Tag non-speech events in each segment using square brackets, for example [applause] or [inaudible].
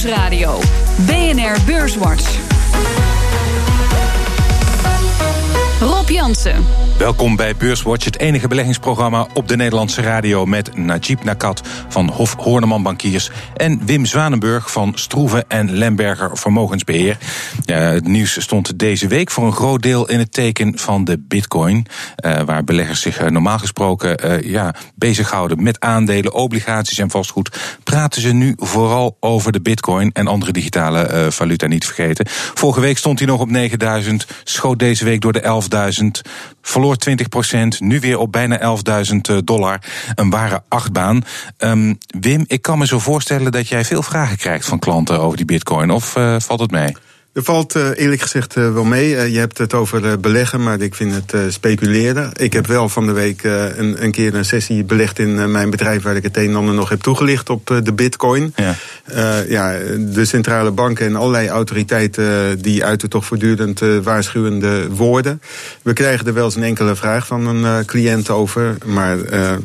Nieuwsradio. BNR Beurswatch. Welkom bij Beurswatch, het enige beleggingsprogramma op de Nederlandse radio met Najib Nakat van Hof Horneman Bankiers en Wim Zwanenburg van Stroeven en Lemberger Vermogensbeheer. Het nieuws stond deze week voor een groot deel in het teken van de Bitcoin, uh, waar beleggers zich uh, normaal gesproken uh, ja, bezighouden met aandelen, obligaties en vastgoed. Praten ze nu vooral over de Bitcoin en andere digitale valuta niet vergeten. Vorige week stond hij nog op 9000, schoot deze week door de 11.000, verloor 20% nu weer op bijna 11.000 dollar. Een ware achtbaan. Um, Wim, ik kan me zo voorstellen dat jij veel vragen krijgt van klanten over die bitcoin. Of uh, valt het mee? Er valt uh, eerlijk gezegd uh, wel mee. Uh, je hebt het over beleggen, maar ik vind het speculeren. Ik heb wel van de week een, een, keer een sessie belegd in mijn bedrijf... waar ik het een en ander nog heb toegelicht op de bitcoin. Ja. ja, de centrale banken en allerlei autoriteiten... die uiten toch voortdurend waarschuwende woorden. We krijgen er wel eens een enkele vraag van een cliënt over... maar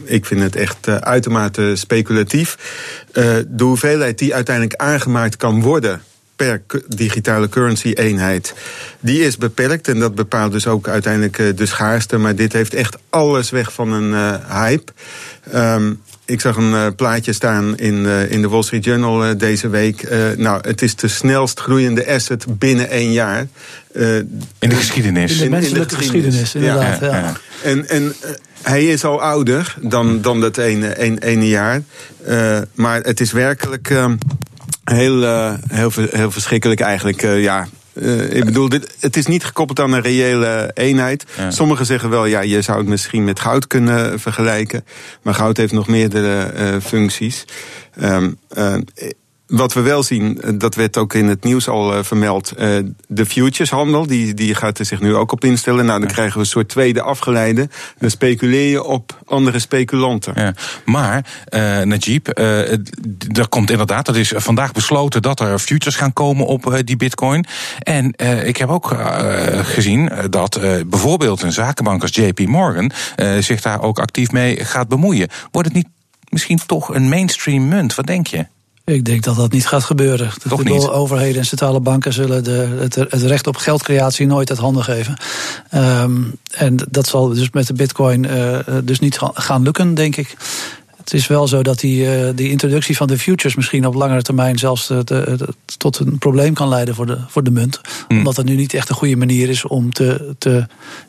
ik vind het echt uitermate speculatief. de hoeveelheid die uiteindelijk aangemaakt kan worden per digitale currency eenheid. Die is beperkt en dat bepaalt dus ook uiteindelijk eh, de schaarste. Maar dit heeft echt alles weg van een uh, hype. Um, ik zag een uh, plaatje staan in, uh, in de Wall Street Journal uh, deze week. nou, het is de snelst groeiende asset binnen één jaar. in de geschiedenis. In de menselijke geschiedenis, inderdaad. Ja, ja. ja. En, en hij is al ouder dan, dan dat ene, ene, ene jaar. maar het is werkelijk ehm, Heel, uh, heel, heel verschrikkelijk eigenlijk. Uh, ja, uh, ik bedoel, dit, het is niet gekoppeld aan een reële eenheid. Ja. Sommigen zeggen wel, ja, je zou het misschien met goud kunnen vergelijken. Maar goud heeft nog meerdere uh, functies. Um, wat we wel zien, eh, dat werd ook in het nieuws al uh, vermeld. Uh, de futureshandel, die, die gaat er zich nu ook op instellen. Nou, dan krijgen we een soort tweede afgeleide. Dan speculeer je op andere speculanten. Ja. Maar, uh, Najib, er komt inderdaad, dat is vandaag besloten dat er futures gaan komen op die bitcoin. En ik heb ook gezien dat bijvoorbeeld een zakenbank als JP Morgan zich daar ook actief mee gaat bemoeien. Wordt het niet misschien toch een mainstream munt? Wat denk je? Ik denk dat dat niet gaat gebeuren. Toch de niet? overheden en centrale banken zullen de, het, het, recht op geldcreatie nooit uit handen geven. Um, en dat zal dus met de bitcoin uh, dus niet gaan lukken, denk ik. Het is wel zo dat die, uh, die introductie van de futures misschien op langere termijn zelfs de, de, tot een probleem kan leiden voor de, voor de munt. Hmm. Omdat het nu niet echt een goede manier is om te, te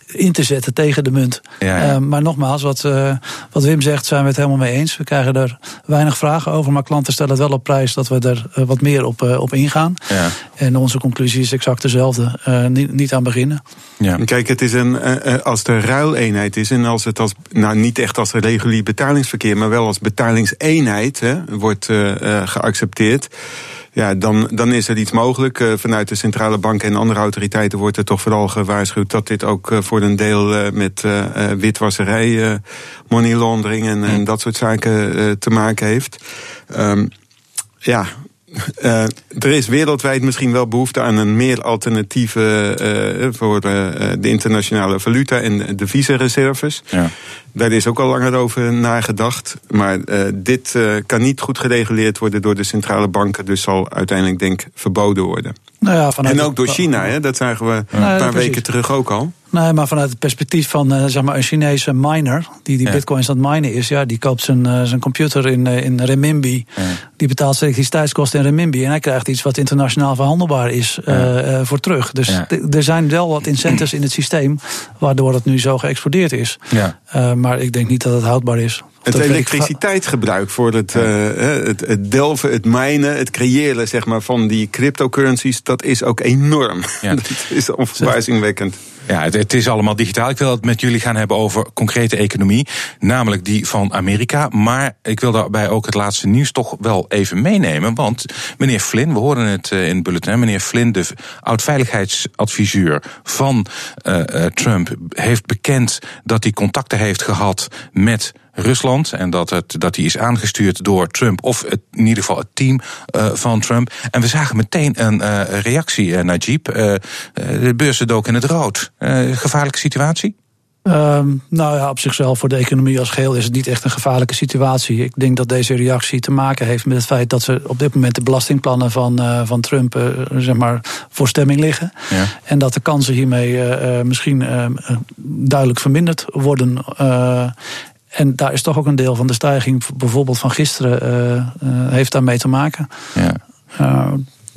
in te zetten tegen de munt. Ja, ja. Uh, maar nogmaals, wat, uh, wat Wim zegt, zijn we het helemaal mee eens. We krijgen er weinig vragen over, maar klanten stellen het wel op prijs dat we er uh, wat meer op, op ingaan. Ja. En onze conclusie is exact dezelfde. Niet, niet, aan beginnen. Ja. Kijk, het is een, als de ruileenheid is en als het als, nou niet echt als regulier betalingsverkeer, maar wel als betalingseenheid hè, wordt geaccepteerd ja, dan, dan is er iets mogelijk. Uh, vanuit de centrale banken en andere autoriteiten wordt er toch vooral gewaarschuwd dat dit ook uh, voor een deel uh, met witwasserij, money laundering en, en, dat soort zaken te maken heeft. Um, ja, uh, er is wereldwijd misschien wel behoefte aan een meer alternatieve uh, voor uh, de internationale valuta en de visareserves. Ja. Daar is ook al langer over nagedacht. Maar dit kan niet goed gereguleerd worden door de centrale banken. Dus zal uiteindelijk denk ik verboden worden. Nou ja, en ook door China, hè? dat zagen we een paar weken terug ook al. Nee, maar vanuit het perspectief van uh, zeg maar een Chinese miner, die die bitcoins aan het minen is, ja, die koopt zijn, uh, zijn computer in, uh, in renminbi. Ja. Die betaalt zijn elektriciteitskosten in renminbi. En hij krijgt iets wat internationaal verhandelbaar is ja. voor terug. Dus ja. er zijn wel wat incentives in het systeem, waardoor het nu zo geëxplodeerd is. maar ik denk niet dat het houdbaar is. Het elektriciteitsgebruik voor het, het, het, delven, het mijnen, het creëren zeg maar, van die cryptocurrencies, dat is ook enorm. [laughs] dat is onverbazingwekkend. Ja, het, het, is allemaal digitaal. Ik wil het met jullie gaan hebben over concrete economie, namelijk die van Amerika. Maar ik wil daarbij ook het laatste nieuws toch wel even meenemen. Want meneer Flynn, we hoorden het eh, in het bulletin, meneer Flynn, de oud-veiligheidsadviseur van uh, Trump, heeft bekend dat hij contacten heeft gehad met Rusland. En dat, het, dat hij is aangestuurd door Trump, of het, in ieder geval het team uh, van Trump. En we zagen meteen een uh, reactie, uh, Najib. de beurzen dook in het rood. gevaarlijke situatie? Ehm, nou ja, op zichzelf voor de economie als geheel is het niet echt een gevaarlijke situatie. Ik denk dat deze reactie te maken heeft met het feit dat ze op dit moment de belastingplannen van, uh, van Trump uh, zeg maar voor stemming liggen. Ja. En dat de kansen hiermee uh, misschien duidelijk verminderd worden. En daar is toch ook een deel van de stijging, bijvoorbeeld van gisteren, heeft daarmee te maken. Ja.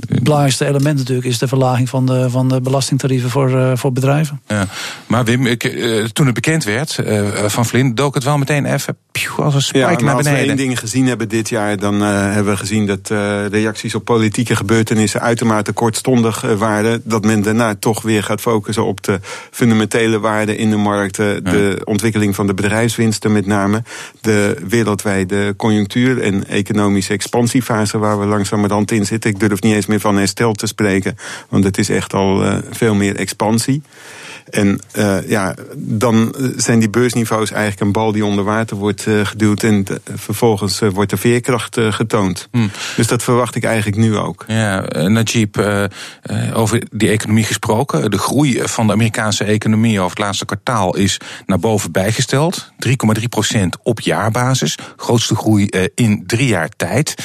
Het belangrijkste element natuurlijk is de verlaging van de, van de belastingtarieven voor, uh, voor bedrijven. Ja. Maar Wim, ik, uh, toen het bekend werd uh, van Vlin, dook het wel meteen even als een spike ja, naar beneden. Als we één ding gezien hebben dit jaar, dan hebben we gezien dat reacties op politieke gebeurtenissen uitermate kortstondig waren. Dat men daarna toch weer gaat focussen op de fundamentele waarden in de markten, ja. de ontwikkeling van de bedrijfswinsten met name, de wereldwijde conjunctuur en economische expansiefase waar we langzamerhand in zitten. Ik durf niet eens meer van herstel te spreken. Want het is echt al uh, veel meer expansie. En uh, ja, dan zijn die beursniveaus eigenlijk een bal die onder water wordt uh, geduwd. En de, vervolgens uh, wordt de veerkracht getoond. Hmm. Dus dat verwacht ik eigenlijk nu ook. Ja, Najib, over die economie gesproken. De groei van de Amerikaanse economie over het laatste kwartaal is naar boven bijgesteld. 3,3% op jaarbasis. Grootste groei in drie jaar tijd.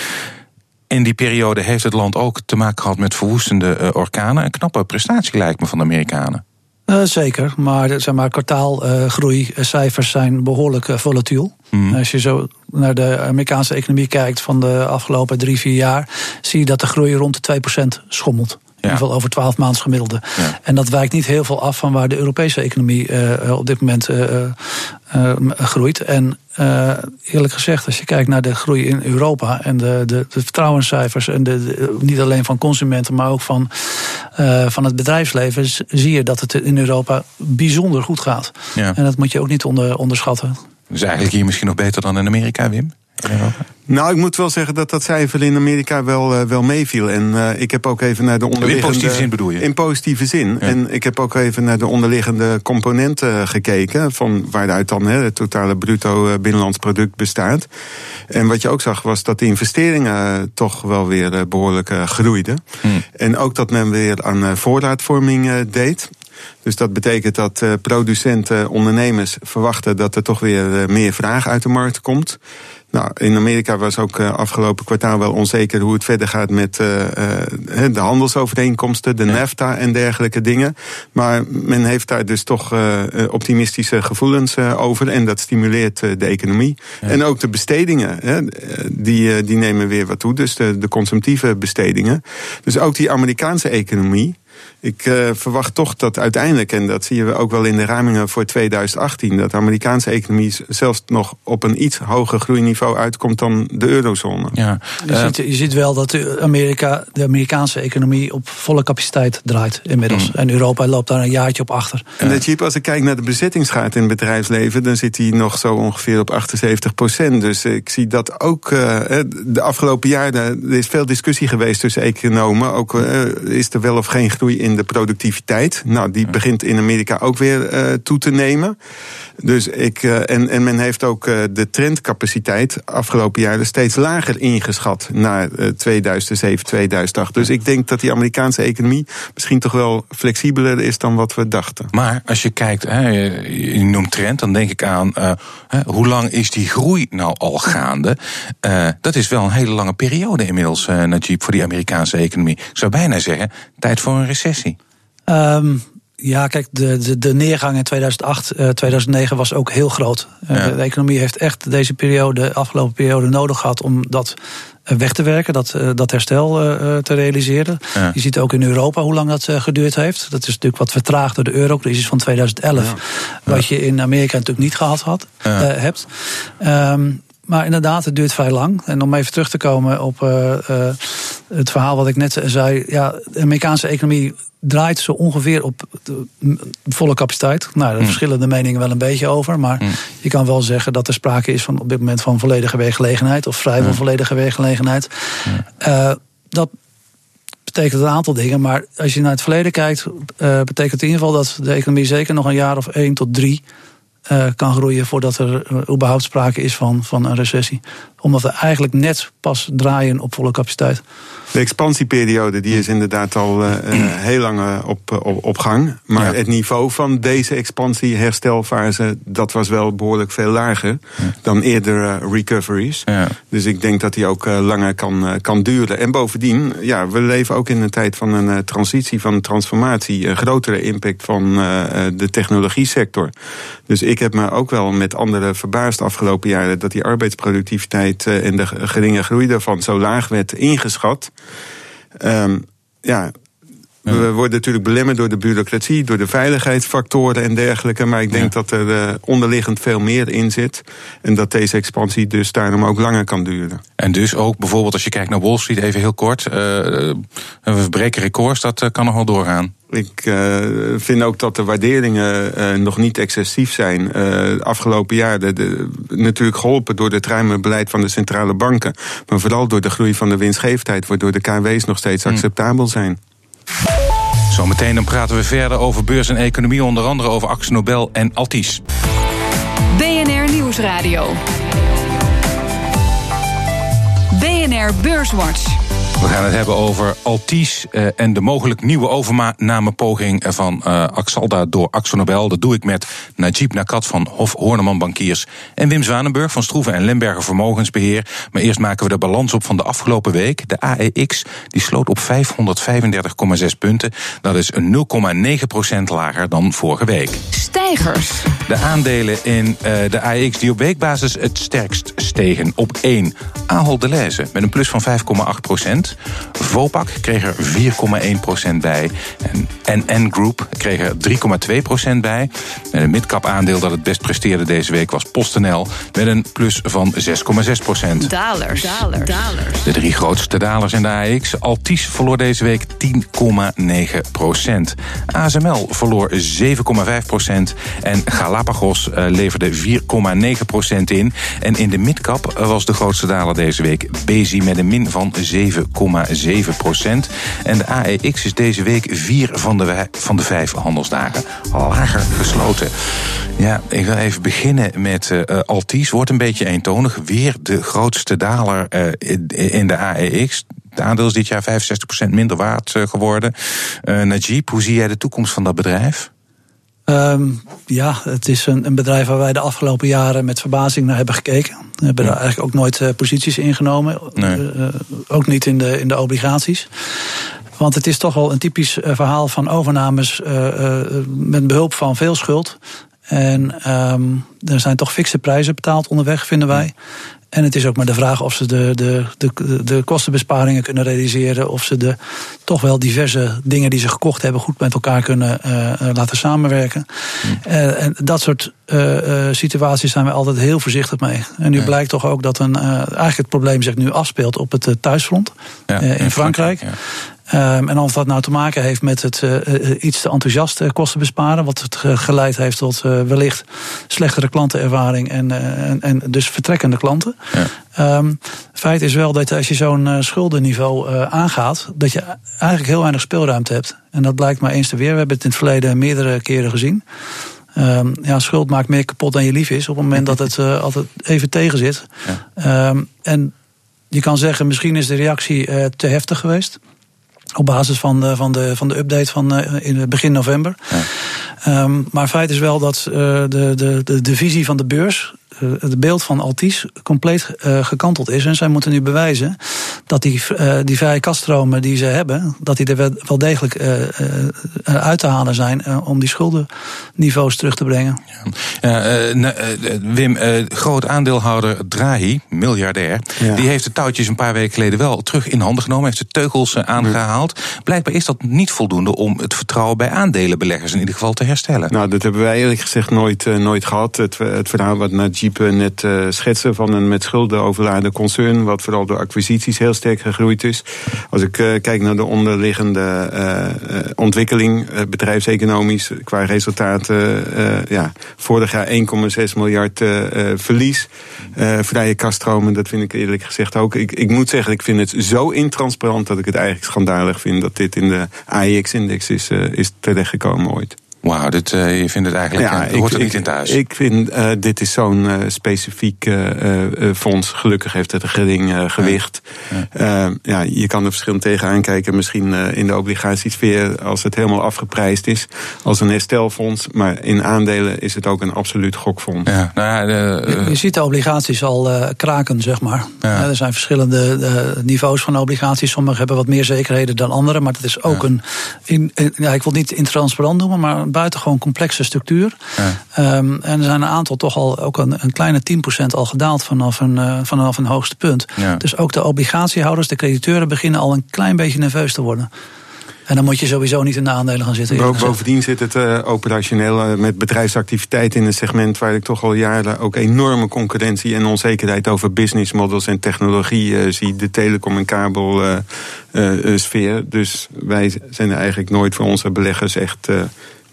In die periode heeft het land ook te maken gehad met verwoestende uh, orkanen. Een knappe prestatie lijkt me van de Amerikanen. Uh, zeker, maar, zeg maar kwartaalgroeicijfers zijn behoorlijk uh, volatiel. Mm. Als je zo naar de Amerikaanse economie kijkt van de afgelopen drie, vier jaar, zie je dat de groei rond de 2% schommelt. In ieder geval over 12 maanden gemiddelde. En dat wijkt niet heel veel af van waar de Europese economie uh, op dit moment uh, uh, groeit. En eerlijk gezegd, als je kijkt naar de groei in Europa en de, de, de vertrouwenscijfers, en de, de, niet alleen van consumenten, maar ook van, van het bedrijfsleven, zie je dat het in Europa bijzonder goed gaat. Ja. En dat moet je ook niet onder, onderschatten. Dus eigenlijk hier misschien nog beter dan in Amerika, Wim? Nou, ik moet wel zeggen dat dat cijfer in Amerika wel, uh, wel meeviel. En uh, ik heb ook even naar de onderliggende... In positieve zin bedoel je? In positieve zin. Ja. En ik heb ook even naar de onderliggende componenten gekeken... van waaruit dan hè, het totale bruto eh, binnenlands product bestaat. En wat je ook zag was dat de investeringen toch wel weer behoorlijk groeiden. Hmm. En ook dat men weer aan voorraadvorming deed. Dus dat betekent dat producenten, ondernemers verwachten dat er toch weer meer vraag uit de markt komt. Nou, in Amerika was ook uh, afgelopen kwartaal wel onzeker hoe het verder gaat met uh, uh, de handelsovereenkomsten, de. NAFTA en dergelijke dingen. Maar men heeft daar dus toch optimistische gevoelens over en dat stimuleert de economie. Ja. En ook de bestedingen, die, die nemen weer wat toe, dus de, de consumptieve bestedingen. Dus ook die Amerikaanse economie ik uh, verwacht toch dat uiteindelijk, en dat zien we ook wel in de ramingen voor 2018, dat de Amerikaanse economie zelfs nog op een iets hoger groeiniveau uitkomt dan de eurozone. Ja. Je, uh, ziet, je ziet wel dat de, Amerika, de Amerikaanse economie op volle capaciteit draait inmiddels. Mm. En Europa loopt daar een jaartje op achter. En de chip, als ik kijk naar de bezettingsgraad in het bedrijfsleven, dan zit die nog zo ongeveer op 78 procent. Dus ik zie dat ook uh, de afgelopen jaren, er is veel discussie geweest tussen economen. Ook is er wel of geen groei in de productiviteit. Nou, die begint in Amerika ook weer uh, toe te nemen. Dus ik, uh, en, en men heeft ook uh, de trendcapaciteit afgelopen jaren steeds lager ingeschat naar 2007, 2008. Dus ik denk dat die Amerikaanse economie misschien toch wel flexibeler is dan wat we dachten. Maar als je kijkt, hè, je noemt trend, dan denk ik aan hoe lang is die groei nou al gaande? dat is wel een hele lange periode inmiddels, Najib, voor die Amerikaanse economie. Ik zou bijna zeggen, tijd voor een recessie. Um, ja, kijk, de, de, de, neergang in 2008, uh, 2009 was ook heel groot. Uh, ja. De economie heeft echt deze periode, de afgelopen periode, nodig gehad om dat uh, weg te werken, dat, uh, dat herstel te realiseren. Ja. Je ziet ook in Europa hoe lang dat geduurd heeft. Dat is natuurlijk wat vertraagd door de eurocrisis van 2011, ja. wat je in Amerika natuurlijk niet gehad had, hebt. Um, maar inderdaad, het duurt vrij lang. En om even terug te komen op het verhaal wat ik net zei. Ja, de Amerikaanse economie draait zo ongeveer op de volle capaciteit. Nou, daar mm. verschillen de meningen wel een beetje over. Maar mm. je kan wel zeggen dat er sprake is van op dit moment van volledige werkgelegenheid. Of vrijwel mm. volledige werkgelegenheid. Uh, dat betekent een aantal dingen. Maar als je naar het verleden kijkt, betekent in ieder geval dat de economie zeker nog een jaar of één tot drie kan groeien voordat er überhaupt sprake is van, van een recessie. Omdat we eigenlijk net pas draaien op volle capaciteit. De expansieperiode die is inderdaad al uh, [clears throat] heel lang op, op, op, gang. Maar het niveau van deze expansie-herstelfase... dat was wel behoorlijk veel lager dan eerder recoveries. Ja. Dus ik denk dat die ook langer kan, kan duren. En bovendien, ja, we leven ook in een tijd van een transitie, van een transformatie. Een grotere impact van de technologie sector. Dus ik heb me ook wel met anderen verbaasd de afgelopen jaren dat die arbeidsproductiviteit eh, en de geringe groei daarvan zo laag werd ingeschat. Um, ja, we worden natuurlijk belemmerd door de bureaucratie, door de veiligheidsfactoren en dergelijke. Maar ik denk dat er uh, onderliggend veel meer in zit. En dat deze expansie dus daarom ook langer kan duren. En dus ook bijvoorbeeld als je kijkt naar Wall Street, even heel kort. Uh, we breken records, dat kan nog wel doorgaan. Ik uh, vind ook dat de waarderingen uh, nog niet excessief zijn. Uh, afgelopen jaar de, de, natuurlijk geholpen door het ruime beleid van de centrale banken. Maar vooral door de groei van de winstgevendheid, waardoor de KW's nog steeds hm. acceptabel zijn. Zometeen dan praten we verder over beurs en economie, onder andere over Axel Nobel en Altis. BNR Nieuwsradio. BNR Beurswatch. We gaan het hebben over Altis uh, en de mogelijk nieuwe overnamepoging van uh, Axalda door Axonobel. Dat doe ik met Najib Nakat van Hof Horneman Bankiers en Wim Zwanenburg van Stroeven en Lemberger Vermogensbeheer. Maar eerst maken we de balans op van de afgelopen week. De AEX die sloot op 535,6 punten. Dat is 0,9% lager dan vorige week. Stijgers. De aandelen in uh, de AEX die op weekbasis het sterkst stegen. Op 1 Ahold Delhaize met een plus van 5,8 Vopak kreeg er 4,1% bij. En NN Group kreeg er 3,2% bij. En een midcap aandeel dat het best presteerde deze week was PostNL... met een plus van 6,6% Dalers. Dalers. De drie grootste dalers in de AX. Altis verloor deze week 10,9% ASML verloor 7,5% en Galapagos eh, leverde 4,9% in. En in de midcap was de grootste daler deze week Bezi met een min van 7 procent. En de AEX is deze week vier van de, van de vijf handelsdagen lager gesloten. Ja, ik wil even beginnen met uh, Altis. Wordt een beetje eentonig. Weer de grootste daler uh, in de AEX. De aandeel is dit jaar 65% minder waard geworden. Uh, Najib, hoe zie jij de toekomst van dat bedrijf? Um, ja, het is een, een, bedrijf waar wij de afgelopen jaren met verbazing naar hebben gekeken. We hebben daar eigenlijk ook nooit uh, posities ingenomen. Nee. Uh, ook niet in de, in de obligaties. Want het is toch wel een typisch verhaal van overnames met behulp van veel schuld. En um, er zijn toch fikse prijzen betaald onderweg, vinden wij. En het is ook maar de vraag of ze de, de, de, de kostenbesparingen kunnen realiseren. Of ze de toch wel diverse dingen die ze gekocht hebben goed met elkaar kunnen uh, laten samenwerken. Uh, en dat soort uh, situaties zijn we altijd heel voorzichtig mee. En nu blijkt toch ook dat een, eigenlijk het probleem zich nu afspeelt op het thuisfront ja, in, in, Frankrijk. Frankrijk Um, en of dat nou te maken heeft met het uh, iets te enthousiast kosten besparen, wat het geleid heeft tot uh, wellicht slechtere klantenervaring en, en, en, dus vertrekkende klanten. Ja. Um, feit is wel dat als je zo'n schuldenniveau aangaat, dat je eigenlijk heel weinig speelruimte hebt. En dat blijkt maar eens te weer. We hebben het in het verleden meerdere keren gezien. Um, ja, schuld maakt meer kapot dan je lief is op het moment dat het altijd even tegen zit. Ja. en je kan zeggen, misschien is de reactie te heftig geweest. Op basis van de, van de, van de update van uh, in begin november. Ja. Um, maar feit is wel dat uh, de, de, de, de visie van de beurs eh, het beeld van Altis compleet uh, gekanteld is. En zij moeten nu bewijzen dat die, uh, die vrije kaststromen die ze hebben, dat die er wel degelijk uit te halen zijn om die schuldenniveaus terug te brengen. Ja. Wim, groot aandeelhouder Drahi, miljardair, die heeft de touwtjes een paar weken geleden wel terug in handen genomen, heeft de teugels aangehaald. Blijkbaar is dat niet voldoende om het vertrouwen bij aandelenbeleggers in ieder geval te herstellen. Nou, dat hebben wij eerlijk gezegd nooit, nooit gehad. Het, het verhaal wat Najib net uh, schetsen van een met schulden overladen concern, wat vooral door acquisities heel sterk gegroeid is. Als ik uh, kijk naar de onderliggende uh, ontwikkeling, bedrijfseconomisch, qua resultaten, ja, vorig jaar 1,6 miljard verlies. vrije kaststromen, dat vind ik eerlijk gezegd ook. Ik, ik moet zeggen, ik vind het zo intransparant dat ik het eigenlijk schandalig vind dat dit in de AIX-index is, is terechtgekomen ooit. Wauw, dit, uh, je vindt het eigenlijk, ja, hoort er niet in thuis. Ik vind, uh, dit is zo'n uh, specifiek fonds. Gelukkig heeft het een gering gewicht. Ja. ja. je kan er verschillend tegenaan kijken. Misschien in de obligatiesfeer, als het helemaal afgeprijsd is. Als een herstelfonds. Maar in aandelen is het ook een absoluut gokfonds. Ja, nou de, je, ziet de obligaties al kraken, zeg maar. er zijn verschillende niveaus van obligaties. Sommige hebben wat meer zekerheden dan andere. Maar dat is ook een, in, ja, ik wil niet intransparant noemen, maar buitengewoon complexe structuur. Ja. Um, en er zijn een aantal toch al ook een, een kleine 10% al gedaald vanaf een, uh, vanaf een hoogste punt. Ja. Dus ook de obligatiehouders, de crediteuren beginnen al een klein beetje nerveus te worden. En dan moet je sowieso niet in de aandelen gaan zitten. bovendien zit het uh, operationeel uh, met bedrijfsactiviteit in een segment waar ik toch al jaren ook enorme concurrentie en onzekerheid over business models en technologie uh, zie. De telecom- en kabelsfeer. dus wij zijn er eigenlijk nooit voor onze beleggers echt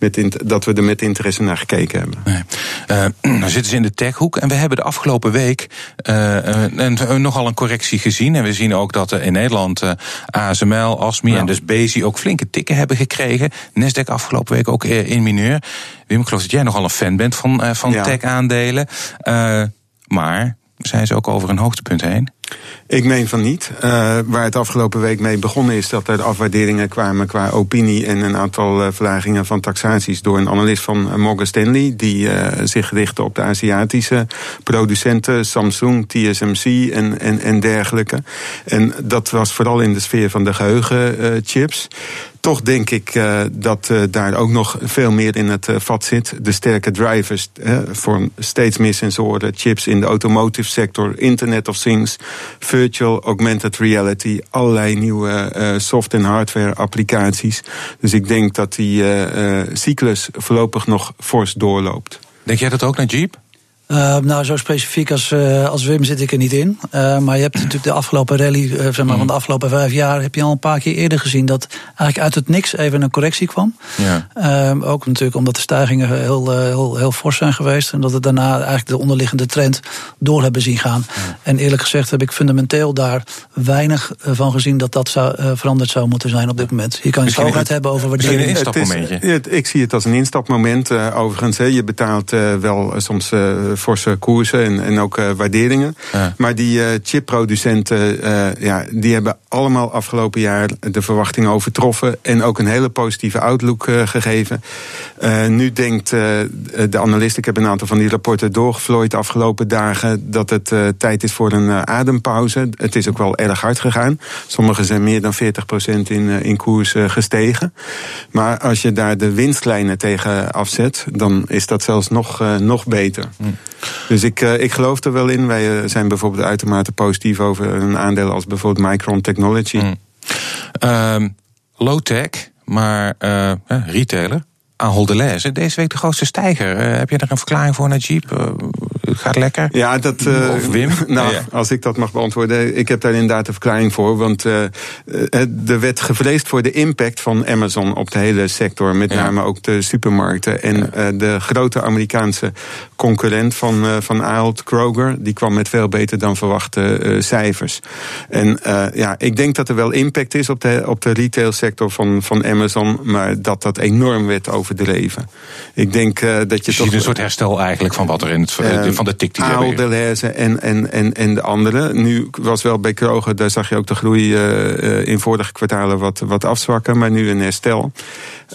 met dat we er met interesse naar gekeken hebben. Nee. Uh, [clears throat] nou zitten ze in de techhoek en we hebben de afgelopen week uh, nogal een correctie gezien. En we zien ook dat in Nederland ASML, ASMI en dus Bezi ook flinke tikken hebben gekregen. Nasdaq afgelopen week ook in mineur. Wim, ik geloof dat jij nogal een fan bent van, van tech-aandelen. maar zijn ze ook over een hoogtepunt heen? Ik meen van niet. Uh, waar het afgelopen week mee begonnen is dat er afwaarderingen kwamen qua opinie en een aantal uh, verlagingen van taxaties door een analist van Morgan Stanley, die zich richtte op de Aziatische producenten, Samsung, TSMC en, en, dergelijke. En dat was vooral in de sfeer van de geheugenchips toch denk ik dat uh, daar ook nog veel meer in het vat zit. De sterke drivers voor steeds meer sensoren, chips in de automotive sector, Internet of Things, virtual, augmented reality, allerlei nieuwe soft- en hardware applicaties. Dus ik denk dat die cyclus voorlopig nog fors doorloopt. Denk jij dat ook naar Jeep? Uh, nou, zo specifiek als, uh, als Wim zit ik er niet in. Uh, maar je hebt natuurlijk de afgelopen rally, zeg maar, mm. van de afgelopen vijf jaar, heb je al een paar keer eerder gezien dat eigenlijk uit het niks even een correctie kwam. Ja. Ehm, ook natuurlijk omdat de stijgingen heel, heel, heel fors zijn geweest. En dat het daarna eigenlijk de onderliggende trend door hebben zien gaan. En eerlijk gezegd heb ik fundamenteel daar weinig van gezien dat dat zou, veranderd zou moeten zijn op dit moment. Je kan je hoogheid hebben over waardering. Een instapmomentje. ik zie het als een instapmoment. overigens, je betaalt wel soms forse koersen en, en ook uh, waarderingen. Maar die uh, chipproducenten, uh, ja, die hebben allemaal afgelopen jaar de verwachtingen overtroffen. En ook een hele positieve outlook gegeven. nu denkt de analist, ik heb een aantal van die rapporten doorgevlooid de afgelopen dagen, dat het tijd is voor een adempauze. Het is ook wel erg hard gegaan. Sommige zijn meer dan 40% in, in koers gestegen. Maar als je daar de winstlijnen tegen afzet, dan is dat zelfs nog, nog beter. Hm. Dus ik, uh, ik geloof er wel in. Wij uh, zijn bijvoorbeeld uitermate positief over een aandeel als bijvoorbeeld Micron Technology. Mm. Uh, low-tech, maar uh, retailer. Ahold Delhaize, deze week de grootste stijger. heb je daar een verklaring voor naar Jeep? Gaat lekker? Ja, dat. Uh, of Wim? [laughs] Nou, als ik dat mag beantwoorden. Ik heb daar inderdaad een verklaring voor. Want uh, er werd gevreesd voor de impact van Amazon op de hele sector. Met name ook de supermarkten. En ja. de grote Amerikaanse concurrent van, van Ahold, Kroger, die kwam met veel beter dan verwachte cijfers. En ja, ik denk dat er wel impact is op de, op de retailsector van, van Amazon. Maar dat dat enorm werd overdreven. Ik denk dat je, je toch. een soort herstel eigenlijk van wat er in het van de tik die Aal, Delhaize en, en, en, en de andere. Nu was wel bij Kroger, daar zag je ook de groei uh, in vorige kwartalen wat, wat afzwakken, maar nu een herstel.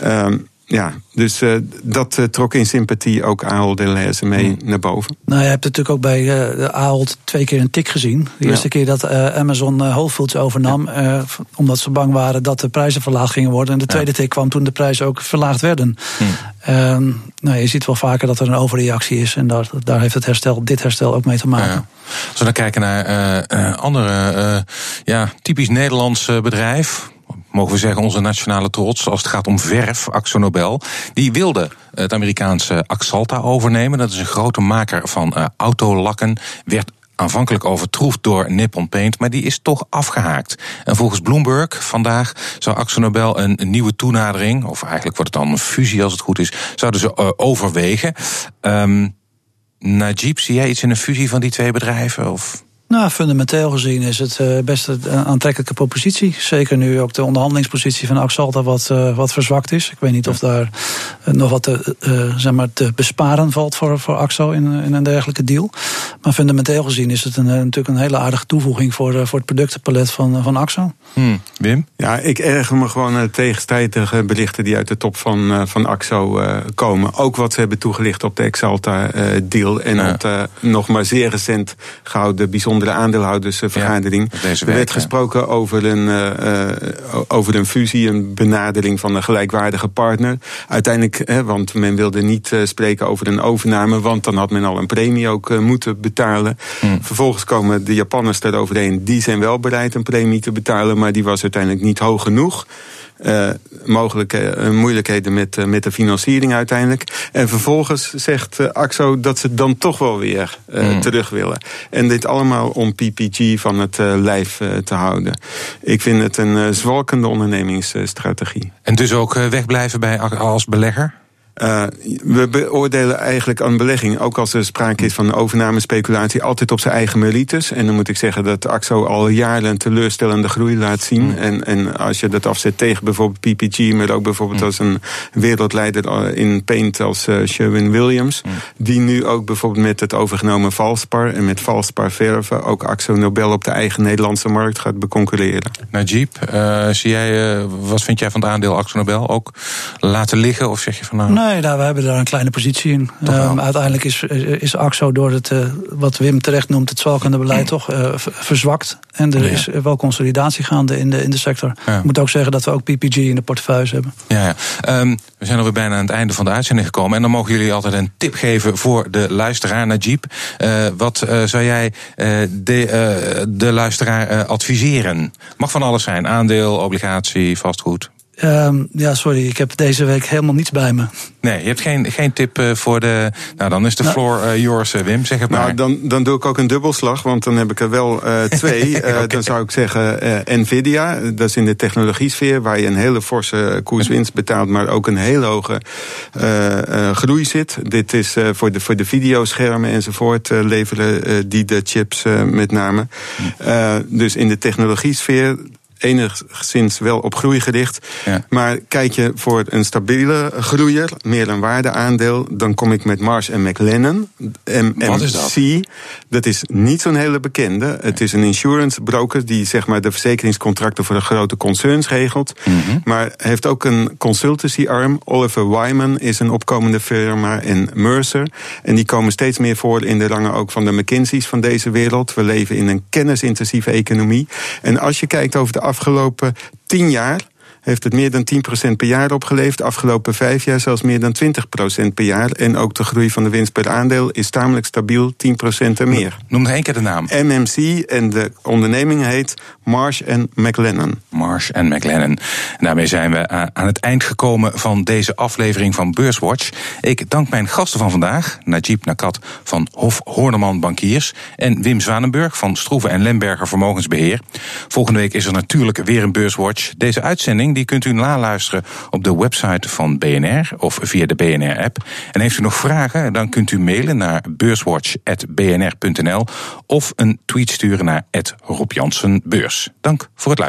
Um, ja, dus uh, dat uh, trok in sympathie ook Ahold Delhaize mee hmm. naar boven. Nou, je hebt natuurlijk ook bij uh, Ahold twee keer een tik gezien. De eerste keer dat Amazon Whole Foods overnam, omdat ze bang waren dat de prijzen verlaagd gingen worden. En de tweede tik kwam toen de prijzen ook verlaagd werden. Hmm. Ehm, nou, je ziet wel vaker dat er een overreactie is. En daar, daar heeft het herstel, dit herstel ook mee te maken. Als we dan kijken naar andere, ja, typisch Nederlands bedrijf mogen we zeggen, onze nationale trots als het gaat om verf, Axonobel. Die wilde het Amerikaanse Axalta overnemen. Dat is een grote maker van uh, autolakken. Werd aanvankelijk overtroefd door Nippon Paint, maar die is toch afgehaakt. En volgens Bloomberg vandaag zou Axonobel een, een nieuwe toenadering, of eigenlijk wordt het dan een fusie als het goed is, zouden ze uh, overwegen. Um, Najib, zie jij iets in een fusie van die twee bedrijven? Of? Nou, fundamenteel gezien is het uh, best een aantrekkelijke propositie. Zeker nu ook de onderhandelingspositie van Axalta wat, uh, wat verzwakt is. Ik weet niet of daar uh, nog wat te, zeg maar te besparen valt voor, voor Axo in, in een dergelijke deal. Maar fundamenteel gezien is het een, natuurlijk een hele aardige toevoeging voor, voor het productenpalet van, van Axo. Hmm. Wim? Ja, ik erger me gewoon aan tegenstrijdige berichten die uit de top van, van Axo komen. Ook wat ze hebben toegelicht op de Exalta-deal en ja. op de nog maar zeer recent gehouden bijzonder de aandeelhoudersvergadering. Ja, er werd gesproken over een, uh, over een fusie, een benadering van een gelijkwaardige partner. Uiteindelijk, hè, want men wilde niet uh, spreken over een overname, want dan had men al een premie ook uh, moeten betalen. Hmm. Vervolgens komen de Japanners eroverheen, die zijn wel bereid een premie te betalen, maar die was uiteindelijk niet hoog genoeg. Uh, mogelijke uh, moeilijkheden met, uh, met de financiering uiteindelijk. En vervolgens zegt AXO dat ze dan toch wel weer mm. terug willen. En dit allemaal om PPG van het lijf te houden. Ik vind het een zwalkende ondernemingsstrategie. En dus ook wegblijven bij als belegger? Uh, we beoordelen eigenlijk aan belegging, ook als er sprake is van overnamespeculatie, altijd op zijn eigen merites. En dan moet ik zeggen dat AXO al jaren een teleurstellende groei laat zien. Mm. En, en als je dat afzet tegen bijvoorbeeld PPG, maar ook bijvoorbeeld mm. als een wereldleider in paint als uh, Sherwin Williams, mm. die nu ook bijvoorbeeld met het overgenomen Valspar en met Valspar verven ook AXO Nobel op de eigen Nederlandse markt gaat beconcurreren. Najib, uh, zie jij, wat vind jij van het aandeel AXO Nobel? Ook laten liggen of zeg je van nou... Nee, nou, we hebben daar een kleine positie in. Um, uiteindelijk is, is AXO door het, uh, wat Wim terecht noemt, het zwalkende beleid mm. toch uh, verzwakt. En er ja. is wel consolidatie gaande in de, in de sector. Ja. Ik moet ook zeggen dat we ook PPG in de portefeuille hebben. Ja, ja. Um, we zijn alweer bijna aan het einde van de uitzending gekomen. En dan mogen jullie altijd een tip geven voor de luisteraar naar Jeep. Uh, wat zou jij de, de luisteraar adviseren? Mag van alles zijn. Aandeel, obligatie, vastgoed. Um, ja, sorry, ik heb deze week helemaal niets bij me. Nee, je hebt geen, geen tip uh, voor de. Nou, dan is de nou, floor uh, yours, uh, Wim, zeg het nou, maar. Dan, dan doe ik ook een dubbelslag, want dan heb ik er wel [laughs] twee. okay. Dan zou ik zeggen Nvidia, dat is in de technologiesfeer, waar je een hele forse koerswinst betaalt, maar ook een hele hoge groei zit. Dit is voor, de, voor de videoschermen enzovoort leveren die de chips met name. dus in de technologiesfeer enigszins wel op groei gericht. Ja. Maar kijk je voor een stabiele groeier, meer een waardeaandeel, dan kom ik met Mars en McLennan. MMC, Wat is dat? Dat is niet zo'n hele bekende. Het is een insurance broker die zeg maar de verzekeringscontracten voor de grote concerns regelt. Mm -hmm. Maar heeft ook een consultancy arm. Oliver Wyman is een opkomende firma en Mercer. En die komen steeds meer voor in de rangen ook van de McKinsey's van deze wereld. We leven in een kennisintensieve economie. En als je kijkt over de afgelopen tien jaar heeft het meer dan 10% per jaar opgeleverd. Afgelopen vijf jaar zelfs meer dan 20% per jaar. En ook de groei van de winst per aandeel is tamelijk stabiel, 10% en meer. Noem nog één keer de naam. MMC en de onderneming heet Marsh McLennan. Marsh McLennan. En daarmee zijn we aan het eind gekomen van deze aflevering van Beurswatch. Ik dank mijn gasten van vandaag, Najib Nakat van Hof Horneman Bankiers en Wim Zwanenburg van Stroeven en Lemberger Vermogensbeheer. Volgende week is er natuurlijk weer een Beurswatch. Deze uitzending die kunt u naluisteren op de website van BNR of via de BNR-app. En heeft u nog vragen, dan kunt u mailen naar beurswatch.bnr.nl of een tweet sturen naar Rob. Dank voor het luisteren.